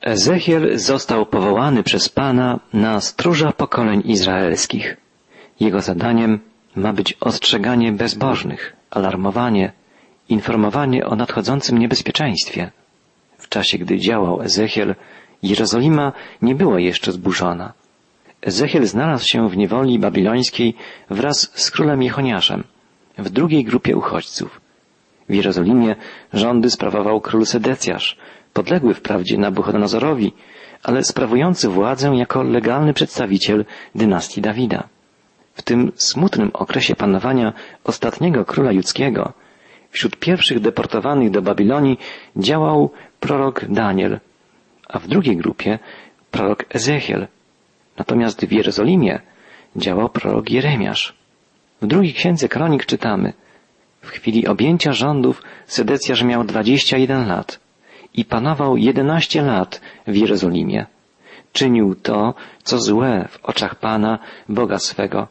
Ezechiel został powołany przez Pana na stróża pokoleń izraelskich. Jego zadaniem ma być ostrzeganie bezbożnych, alarmowanie, informowanie o nadchodzącym niebezpieczeństwie. W czasie, gdy działał Ezechiel, Jerozolima nie była jeszcze zburzona. Ezechiel znalazł się w niewoli babilońskiej wraz z królem Jechoniaszem, w drugiej grupie uchodźców. W Jerozolimie rządy sprawował król Sedecjasz, podległy wprawdzie Nabuchodonozorowi, ale sprawujący władzę jako legalny przedstawiciel dynastii Dawida. W tym smutnym okresie panowania ostatniego króla judzkiego wśród pierwszych deportowanych do Babilonii działał prorok Daniel, a w drugiej grupie prorok Ezechiel. Natomiast w Jerozolimie działał prorok Jeremiasz. W drugiej księdze kronik czytamy W chwili objęcia rządów Sedecjasz miał 21 lat i panował 11 lat w Jerozolimie. Czynił to, co złe w oczach Pana, Boga swego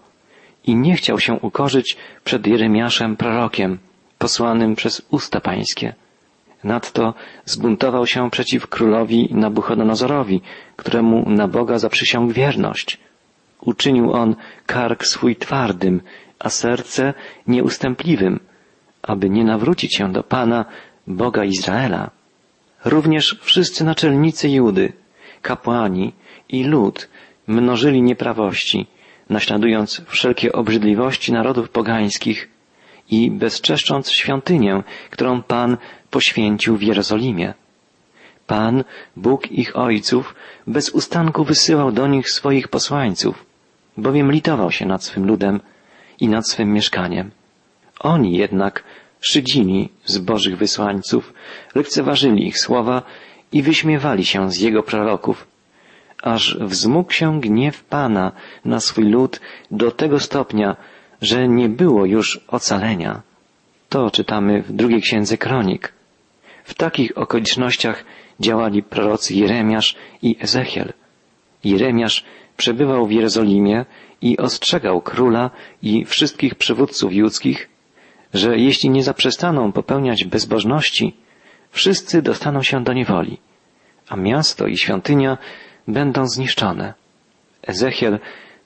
i nie chciał się ukorzyć przed Jeremiaszem prorokiem, posłanym przez usta pańskie. Nadto zbuntował się przeciw królowi Nabuchodonozorowi, któremu na Boga zaprzysiągł wierność. Uczynił on kark swój twardym, a serce nieustępliwym, aby nie nawrócić się do Pana, Boga Izraela. Również wszyscy naczelnicy Judy, kapłani i lud mnożyli nieprawości, naśladując wszelkie obrzydliwości narodów pogańskich i bezczeszcząc świątynię, którą Pan poświęcił w Jerozolimie. Pan, Bóg ich ojców, bez ustanku wysyłał do nich swoich posłańców, bowiem litował się nad swym ludem i nad swym mieszkaniem. Oni jednak szydzili z Bożych wysłańców, lekceważyli ich słowa i wyśmiewali się z jego proroków, aż wzmógł się gniew Pana na swój lud do tego stopnia, że nie było już ocalenia. To czytamy w drugiej księdze kronik. W takich okolicznościach działali prorocy Jeremiasz i Ezechiel. Jeremiasz przebywał w Jerozolimie i ostrzegał króla i wszystkich przywódców judzkich, że jeśli nie zaprzestaną popełniać bezbożności, wszyscy dostaną się do niewoli, a miasto i świątynia będą zniszczone. Ezechiel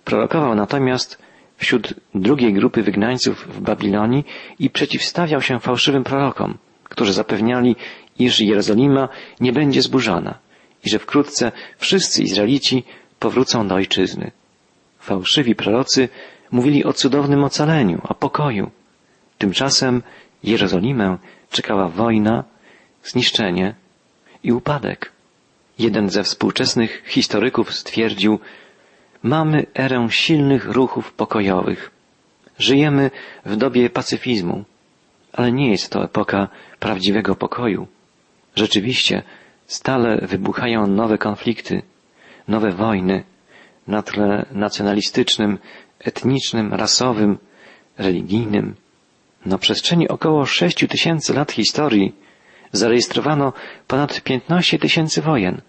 prorokował natomiast wśród drugiej grupy wygnańców w Babilonii i przeciwstawiał się fałszywym prorokom, którzy zapewniali, iż Jerozolima nie będzie zburzona i że wkrótce wszyscy Izraelici powrócą do ojczyzny. Fałszywi prorocy mówili o cudownym ocaleniu, o pokoju. Tymczasem Jerozolimę czekała wojna, zniszczenie i upadek. Jeden ze współczesnych historyków stwierdził, mamy erę silnych ruchów pokojowych. Żyjemy w dobie pacyfizmu, ale nie jest to epoka prawdziwego pokoju. Rzeczywiście, stale wybuchają nowe konflikty, nowe wojny na tle nacjonalistycznym, etnicznym, rasowym, religijnym. Na przestrzeni około sześciu tysięcy lat historii zarejestrowano ponad 15 tysięcy wojen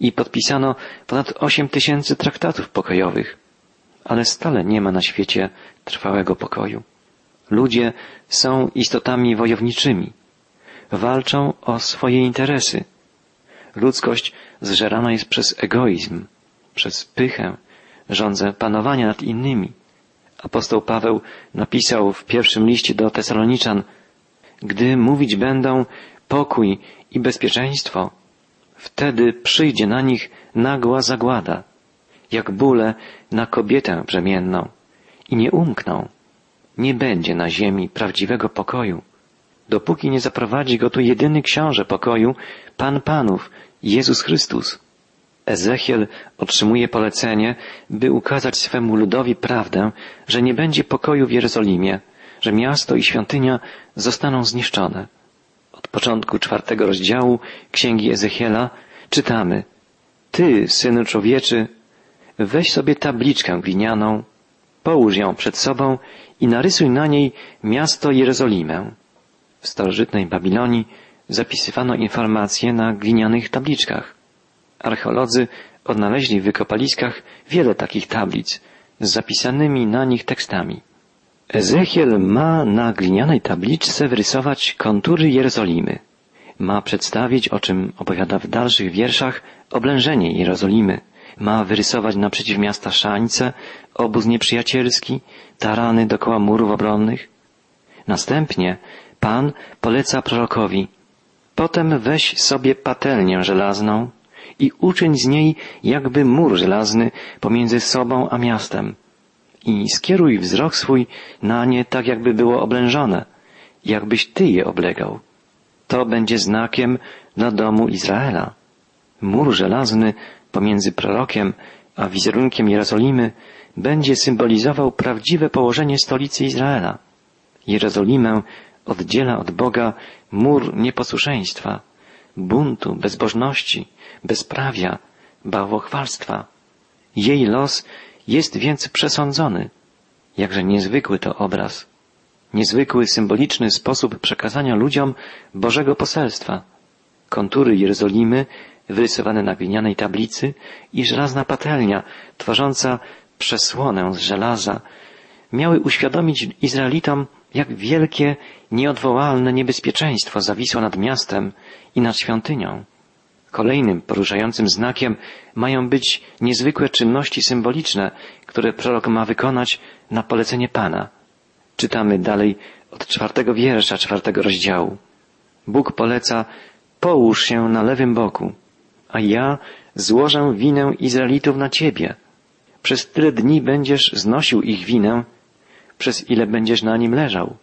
i podpisano ponad 8 tysięcy traktatów pokojowych, ale stale nie ma na świecie trwałego pokoju. Ludzie są istotami wojowniczymi. Walczą o swoje interesy. Ludzkość zżerana jest przez egoizm, przez pychę, rządzę panowania nad innymi. Apostoł Paweł napisał w pierwszym liście do Tesaloniczan, gdy mówić będą pokój i bezpieczeństwo, wtedy przyjdzie na nich nagła zagłada, jak bóle na kobietę brzemienną i nie umkną. Nie będzie na ziemi prawdziwego pokoju, dopóki nie zaprowadzi go tu jedyny książę pokoju, Pan Panów, Jezus Chrystus. Ezechiel otrzymuje polecenie, by ukazać swemu ludowi prawdę, że nie będzie pokoju w Jerozolimie, że miasto i świątynia zostaną zniszczone. Od początku czwartego rozdziału Księgi Ezechiela czytamy Ty, synu człowieczy, weź sobie tabliczkę glinianą, połóż ją przed sobą i narysuj na niej miasto Jerozolimę. W starożytnej Babilonii zapisywano informacje na glinianych tabliczkach. Archeolodzy odnaleźli w wykopaliskach wiele takich tablic z zapisanymi na nich tekstami. Ezechiel ma na glinianej tabliczce wyrysować kontury Jerozolimy. ma przedstawić, o czym opowiada w dalszych wierszach, oblężenie Jerozolimy. Ma wyrysować naprzeciw miasta szańce, obóz nieprzyjacielski, tarany dokoła murów obronnych. Następnie Pan poleca prorokowi, potem weź sobie patelnię żelazną i uczyń z niej jakby mur żelazny pomiędzy sobą a miastem i skieruj wzrok swój na nie tak, jakby było oblężone, jakbyś ty je oblegał. To będzie znakiem dla domu Izraela. Mur żelazny pomiędzy prorokiem a wizerunkiem Jerozolimy będzie symbolizował prawdziwe położenie stolicy Izraela. Jerozolimę oddziela od Boga mur nieposłuszeństwa, buntu, bezbożności, bezprawia, bałwochwalstwa. Jej los jest więc przesądzony. Jakże niezwykły to obraz. Niezwykły, symboliczny sposób przekazania ludziom Bożego poselstwa. Kontury Jerozolimy wyrysowane na glinianej tablicy i żelazna patelnia, tworząca przesłonę z żelaza, miały uświadomić Izraelitom, jak wielkie, nieodwołalne niebezpieczeństwo zawisło nad miastem i nad świątynią. Kolejnym poruszającym znakiem mają być niezwykłe czynności symboliczne, które prorok ma wykonać na polecenie Pana. Czytamy dalej od czwartego wiersza czwartego rozdziału. Bóg poleca, połóż się na lewym boku, a ja złożę winę Izraelitów na ciebie. Przez tyle dni będziesz znosił ich winę, przez ile będziesz na nim leżał.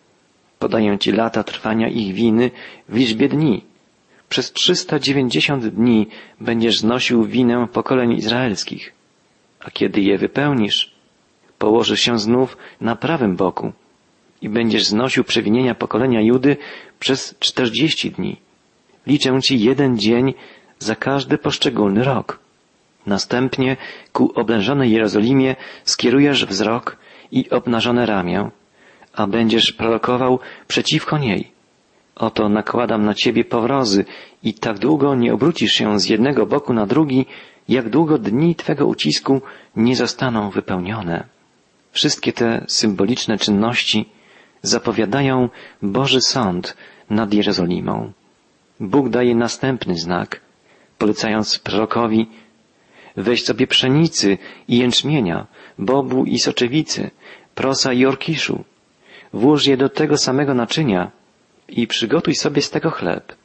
Podaję ci lata trwania ich winy w liczbie dni. Przez 390 dni będziesz znosił winę pokoleń izraelskich, a kiedy je wypełnisz, położysz się znów na prawym boku i będziesz znosił przewinienia pokolenia Judy przez 40 dni. Liczę ci jeden dzień za każdy poszczególny rok. Następnie ku oblężonej Jerozolimie skierujesz wzrok i obnażone ramię, a będziesz prorokował przeciwko niej. Oto nakładam na ciebie powrozy i tak długo nie obrócisz się z jednego boku na drugi, jak długo dni twego ucisku nie zostaną wypełnione. Wszystkie te symboliczne czynności zapowiadają Boży Sąd nad Jerozolimą. Bóg daje następny znak, polecając prorokowi weź sobie pszenicy i jęczmienia, bobu i soczewicy, prosa i orkiszu, włóż je do tego samego naczynia, i przygotuj sobie z tego chleb.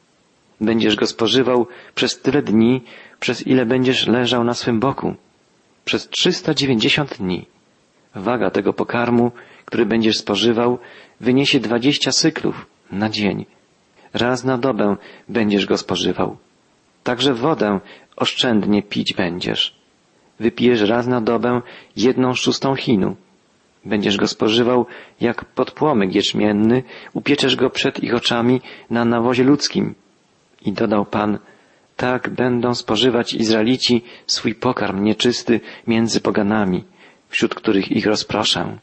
Będziesz go spożywał przez tyle dni, przez ile będziesz leżał na swym boku. Przez 390 dni. Waga tego pokarmu, który będziesz spożywał, wyniesie dwadzieścia syklów na dzień. Raz na dobę będziesz go spożywał. Także wodę oszczędnie pić będziesz. Wypijesz raz na dobę jedną szóstą chinu Będziesz go spożywał jak podpłomyk jeczmienny, upieczesz go przed ich oczami na nawozie ludzkim. I dodał Pan, tak będą spożywać Izraelici swój pokarm nieczysty między poganami, wśród których ich rozproszę.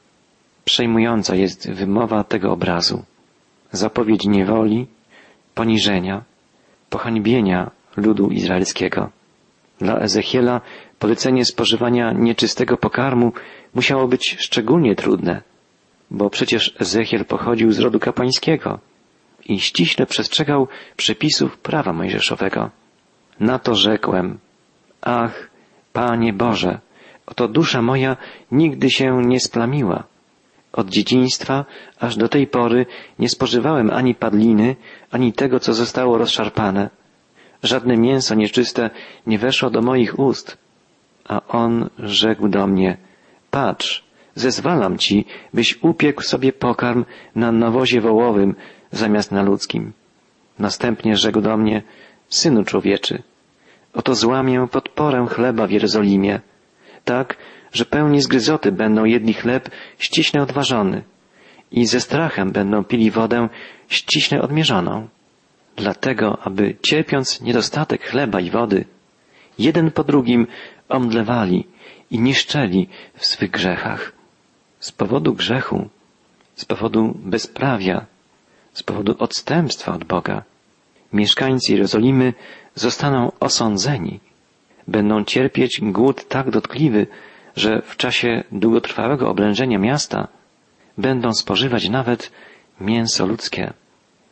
Przejmująca jest wymowa tego obrazu. Zapowiedź niewoli, poniżenia, pohańbienia ludu izraelskiego. Dla Ezechiela polecenie spożywania nieczystego pokarmu musiało być szczególnie trudne, bo przecież Ezechiel pochodził z rodu kapłańskiego i ściśle przestrzegał przepisów prawa mojżeszowego. Na to rzekłem, ach, Panie Boże, oto dusza moja nigdy się nie splamiła. Od dzieciństwa aż do tej pory nie spożywałem ani padliny, ani tego, co zostało rozszarpane. Żadne mięso nieczyste nie weszło do moich ust. A on rzekł do mnie, patrz, zezwalam ci, byś upiekł sobie pokarm na nawozie wołowym zamiast na ludzkim. Następnie rzekł do mnie, synu człowieczy, oto złamię podporę chleba w Jerozolimie, tak, że pełni zgryzoty będą jedli chleb ściśle odważony i ze strachem będą pili wodę ściśle odmierzoną. Dlatego, aby cierpiąc niedostatek chleba i wody, jeden po drugim omdlewali i niszczeli w swych grzechach. Z powodu grzechu, z powodu bezprawia, z powodu odstępstwa od Boga, mieszkańcy Jerozolimy zostaną osądzeni, będą cierpieć głód tak dotkliwy, że w czasie długotrwałego oblężenia miasta będą spożywać nawet mięso ludzkie.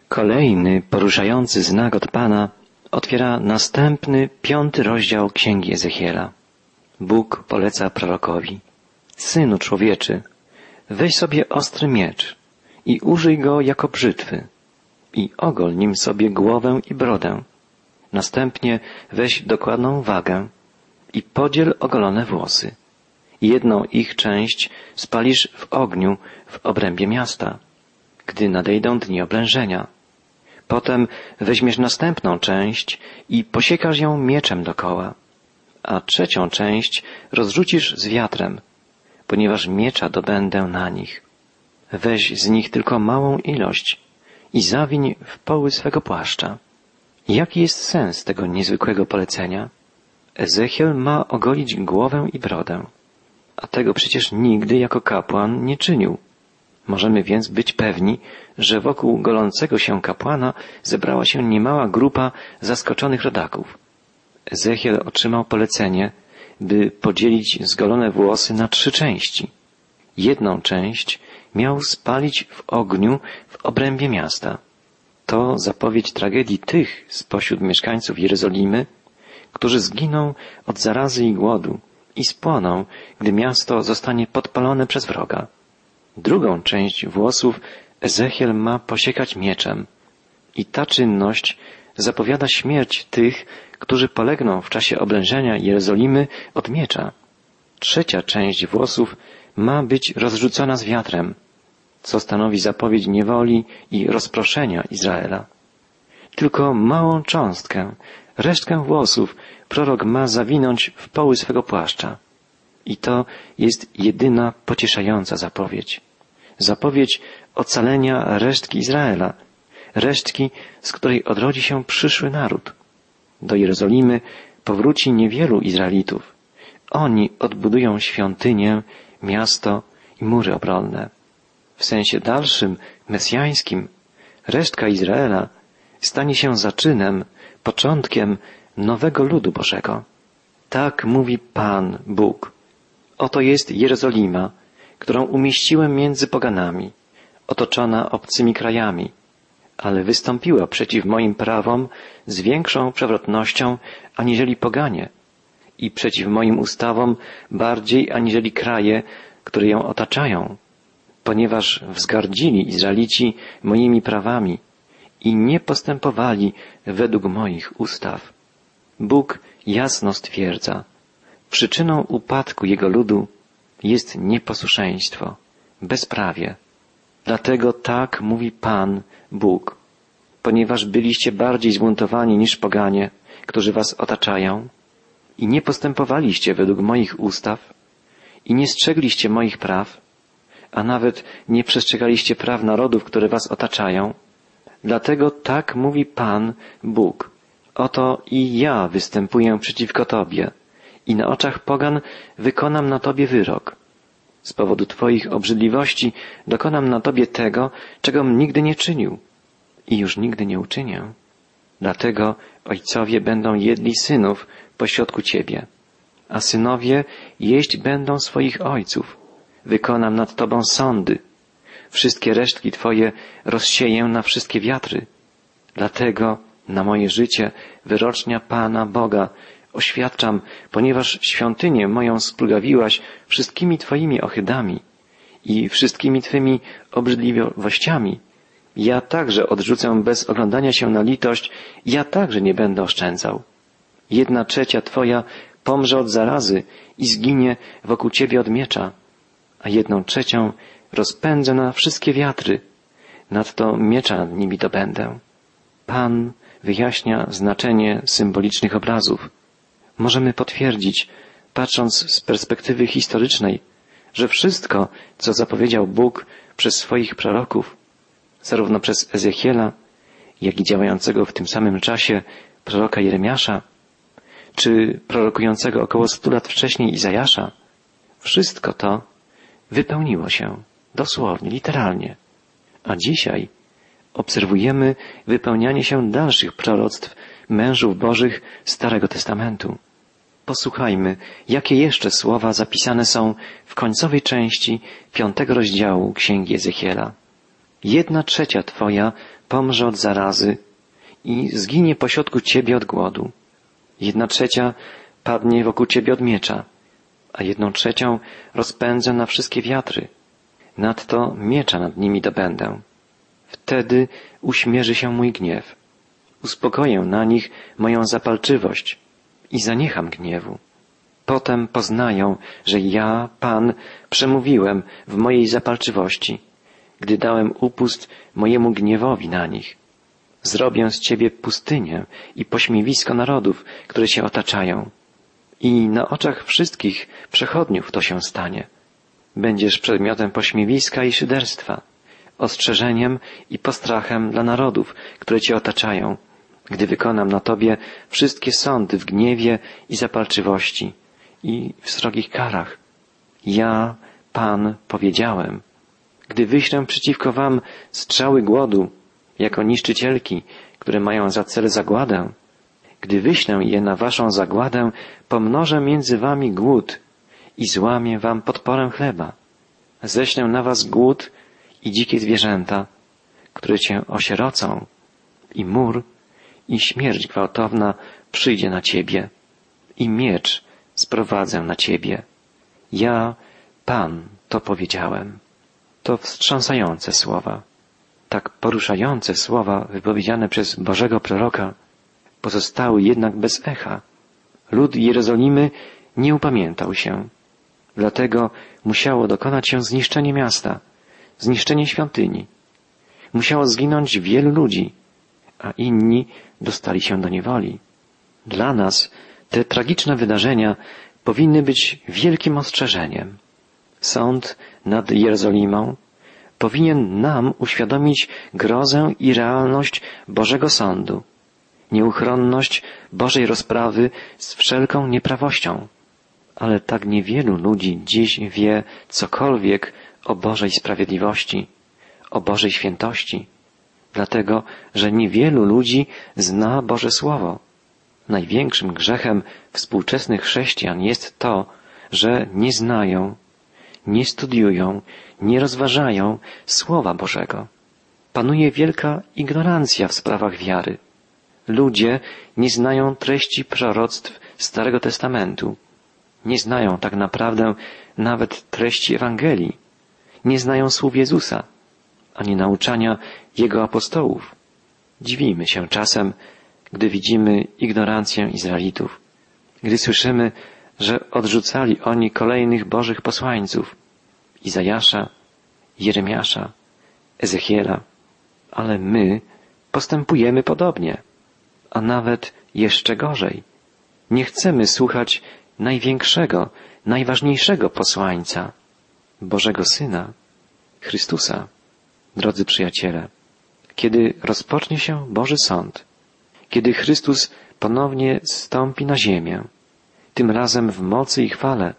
Kolejny poruszający znak od Pana otwiera następny, piąty rozdział Księgi Ezechiela. Bóg poleca prorokowi. Synu człowieczy, weź sobie ostry miecz i użyj go jako brzytwy i ogol nim sobie głowę i brodę. Następnie weź dokładną wagę i podziel ogolone włosy. Jedną ich część spalisz w ogniu w obrębie miasta, gdy nadejdą dni oblężenia. Potem weźmiesz następną część i posiekasz ją mieczem dokoła, a trzecią część rozrzucisz z wiatrem, ponieważ miecza dobędę na nich. Weź z nich tylko małą ilość i zawiń w poły swego płaszcza. Jaki jest sens tego niezwykłego polecenia? Ezechiel ma ogolić głowę i brodę, a tego przecież nigdy jako kapłan nie czynił. Możemy więc być pewni, że wokół golącego się kapłana zebrała się niemała grupa zaskoczonych rodaków. Ezechiel otrzymał polecenie, by podzielić zgolone włosy na trzy części. Jedną część miał spalić w ogniu w obrębie miasta. To zapowiedź tragedii tych spośród mieszkańców Jerozolimy, którzy zginą od zarazy i głodu i spłoną, gdy miasto zostanie podpalone przez wroga. Drugą część włosów Ezechiel ma posiekać mieczem i ta czynność zapowiada śmierć tych, którzy polegną w czasie oblężenia Jerozolimy od miecza. Trzecia część włosów ma być rozrzucona z wiatrem, co stanowi zapowiedź niewoli i rozproszenia Izraela. Tylko małą cząstkę, resztkę włosów prorok ma zawinąć w poły swego płaszcza. I to jest jedyna pocieszająca zapowiedź. Zapowiedź ocalenia resztki Izraela, resztki, z której odrodzi się przyszły naród. Do Jerozolimy powróci niewielu Izraelitów. Oni odbudują świątynię, miasto i mury obronne. W sensie dalszym, mesjańskim, resztka Izraela stanie się zaczynem, początkiem nowego ludu Bożego. Tak mówi Pan Bóg. Oto jest Jerozolima, którą umieściłem między poganami, otoczona obcymi krajami, ale wystąpiła przeciw moim prawom z większą przewrotnością aniżeli poganie i przeciw moim ustawom bardziej aniżeli kraje, które ją otaczają, ponieważ wzgardzili Izraelici moimi prawami i nie postępowali według moich ustaw. Bóg jasno stwierdza, przyczyną upadku jego ludu jest nieposłuszeństwo, bezprawie. Dlatego tak mówi Pan, Bóg, ponieważ byliście bardziej zbuntowani niż poganie, którzy was otaczają i nie postępowaliście według moich ustaw i nie strzegliście moich praw, a nawet nie przestrzegaliście praw narodów, które was otaczają, dlatego tak mówi Pan, Bóg. Oto i ja występuję przeciwko Tobie i na oczach pogan wykonam na Tobie wyrok. Z powodu Twoich obrzydliwości dokonam na Tobie tego, czego nigdy nie czynił i już nigdy nie uczynię. Dlatego ojcowie będą jedli synów pośrodku Ciebie, a synowie jeść będą swoich ojców. Wykonam nad Tobą sądy. Wszystkie resztki Twoje rozsieję na wszystkie wiatry. Dlatego na moje życie wyrocznia Pana Boga oświadczam, ponieważ świątynię moją splugawiłaś wszystkimi Twoimi ohydami i wszystkimi Twymi obrzydliwościami. Ja także odrzucę bez oglądania się na litość, ja także nie będę oszczędzał. Jedna trzecia Twoja pomrze od zarazy i zginie wokół Ciebie od miecza, a jedną trzecią rozpędzę na wszystkie wiatry, nadto miecza nimi dobędę. Pan wyjaśnia znaczenie symbolicznych obrazów. Możemy potwierdzić, patrząc z perspektywy historycznej, że wszystko, co zapowiedział Bóg przez swoich proroków, zarówno przez Ezechiela, jak i działającego w tym samym czasie proroka Jeremiasza, czy prorokującego około stu lat wcześniej Izajasza, wszystko to wypełniło się dosłownie, literalnie. A dzisiaj obserwujemy wypełnianie się dalszych proroctw mężów Bożych Starego Testamentu. Posłuchajmy, jakie jeszcze słowa zapisane są w końcowej części piątego rozdziału Księgi Ezechiela. Jedna trzecia Twoja pomrze od zarazy i zginie pośrodku ciebie od głodu. Jedna trzecia padnie wokół ciebie od miecza, a jedną trzecią rozpędzę na wszystkie wiatry. Nadto miecza nad nimi dobędę. Wtedy uśmierzy się mój gniew. Uspokoję na nich moją zapalczywość i zaniecham gniewu. Potem poznają, że ja, Pan, przemówiłem w mojej zapalczywości, gdy dałem upust mojemu gniewowi na nich. Zrobię z ciebie pustynię i pośmiewisko narodów, które się otaczają. I na oczach wszystkich przechodniów to się stanie. Będziesz przedmiotem pośmiewiska i szyderstwa, ostrzeżeniem i postrachem dla narodów, które cię otaczają, gdy wykonam na tobie wszystkie sądy w gniewie i zapalczywości i w srogich karach. Ja, Pan, powiedziałem, gdy wyślę przeciwko wam strzały głodu, jako niszczycielki, które mają za cel zagładę, gdy wyślę je na waszą zagładę, pomnożę między wami głód i złamię wam podporę chleba. Ześlę na was głód i dzikie zwierzęta, które cię osierocą, i mur, i śmierć gwałtowna przyjdzie na ciebie, i miecz sprowadzę na ciebie. Ja, Pan, to powiedziałem. To wstrząsające słowa. Tak poruszające słowa wypowiedziane przez Bożego proroka pozostały jednak bez echa. Lud Jerozolimy nie upamiętał się. Dlatego musiało dokonać się zniszczenie miasta, zniszczenie świątyni. Musiało zginąć wielu ludzi, a inni dostali się do niewoli. Dla nas te tragiczne wydarzenia powinny być wielkim ostrzeżeniem. Sąd nad Jerozolimą powinien nam uświadomić grozę i realność Bożego Sądu, nieuchronność Bożej rozprawy z wszelką nieprawością. Ale tak niewielu ludzi dziś wie cokolwiek o Bożej sprawiedliwości, o Bożej świętości, dlatego, że niewielu ludzi zna Boże Słowo. Największym grzechem współczesnych chrześcijan jest to, że nie znają, nie studiują, nie rozważają Słowa Bożego. Panuje wielka ignorancja w sprawach wiary. Ludzie nie znają treści proroctw Starego Testamentu. Nie znają tak naprawdę nawet treści Ewangelii. Nie znają słów Jezusa, ani nauczania Jego apostołów. Dziwimy się czasem, gdy widzimy ignorancję Izraelitów, gdy słyszymy, że odrzucali oni kolejnych Bożych posłańców, Izajasza, Jeremiasza, Ezechiela, ale my postępujemy podobnie, a nawet jeszcze gorzej. Nie chcemy słuchać największego, najważniejszego posłańca, Bożego Syna, Chrystusa. Drodzy przyjaciele, kiedy rozpocznie się Boży Sąd, kiedy Chrystus ponownie stąpi na ziemię, tym razem w mocy i chwale,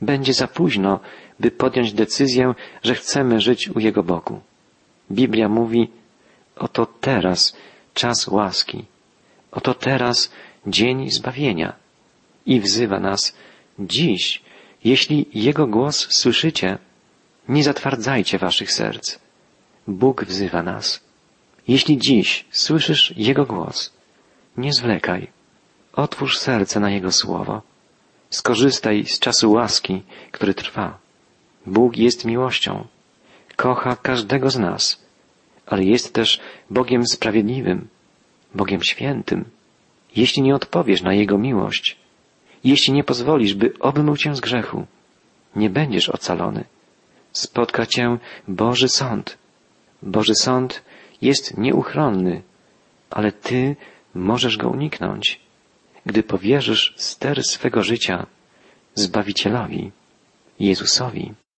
będzie za późno, by podjąć decyzję, że chcemy żyć u Jego boku. Biblia mówi, oto teraz czas łaski, oto teraz dzień zbawienia i wzywa nas dziś, jeśli Jego głos słyszycie, nie zatwardzajcie waszych serc. Bóg wzywa nas. Jeśli dziś słyszysz Jego głos, nie zwlekaj. Otwórz serce na Jego słowo. Skorzystaj z czasu łaski, który trwa. Bóg jest miłością. Kocha każdego z nas, ale jest też Bogiem sprawiedliwym, Bogiem świętym. Jeśli nie odpowiesz na Jego miłość, jeśli nie pozwolisz, by obmył cię z grzechu, nie będziesz ocalony. Spotka cię Boży Sąd. Boży Sąd jest nieuchronny, ale ty możesz go uniknąć, gdy powierzysz ster swego życia Zbawicielowi, Jezusowi.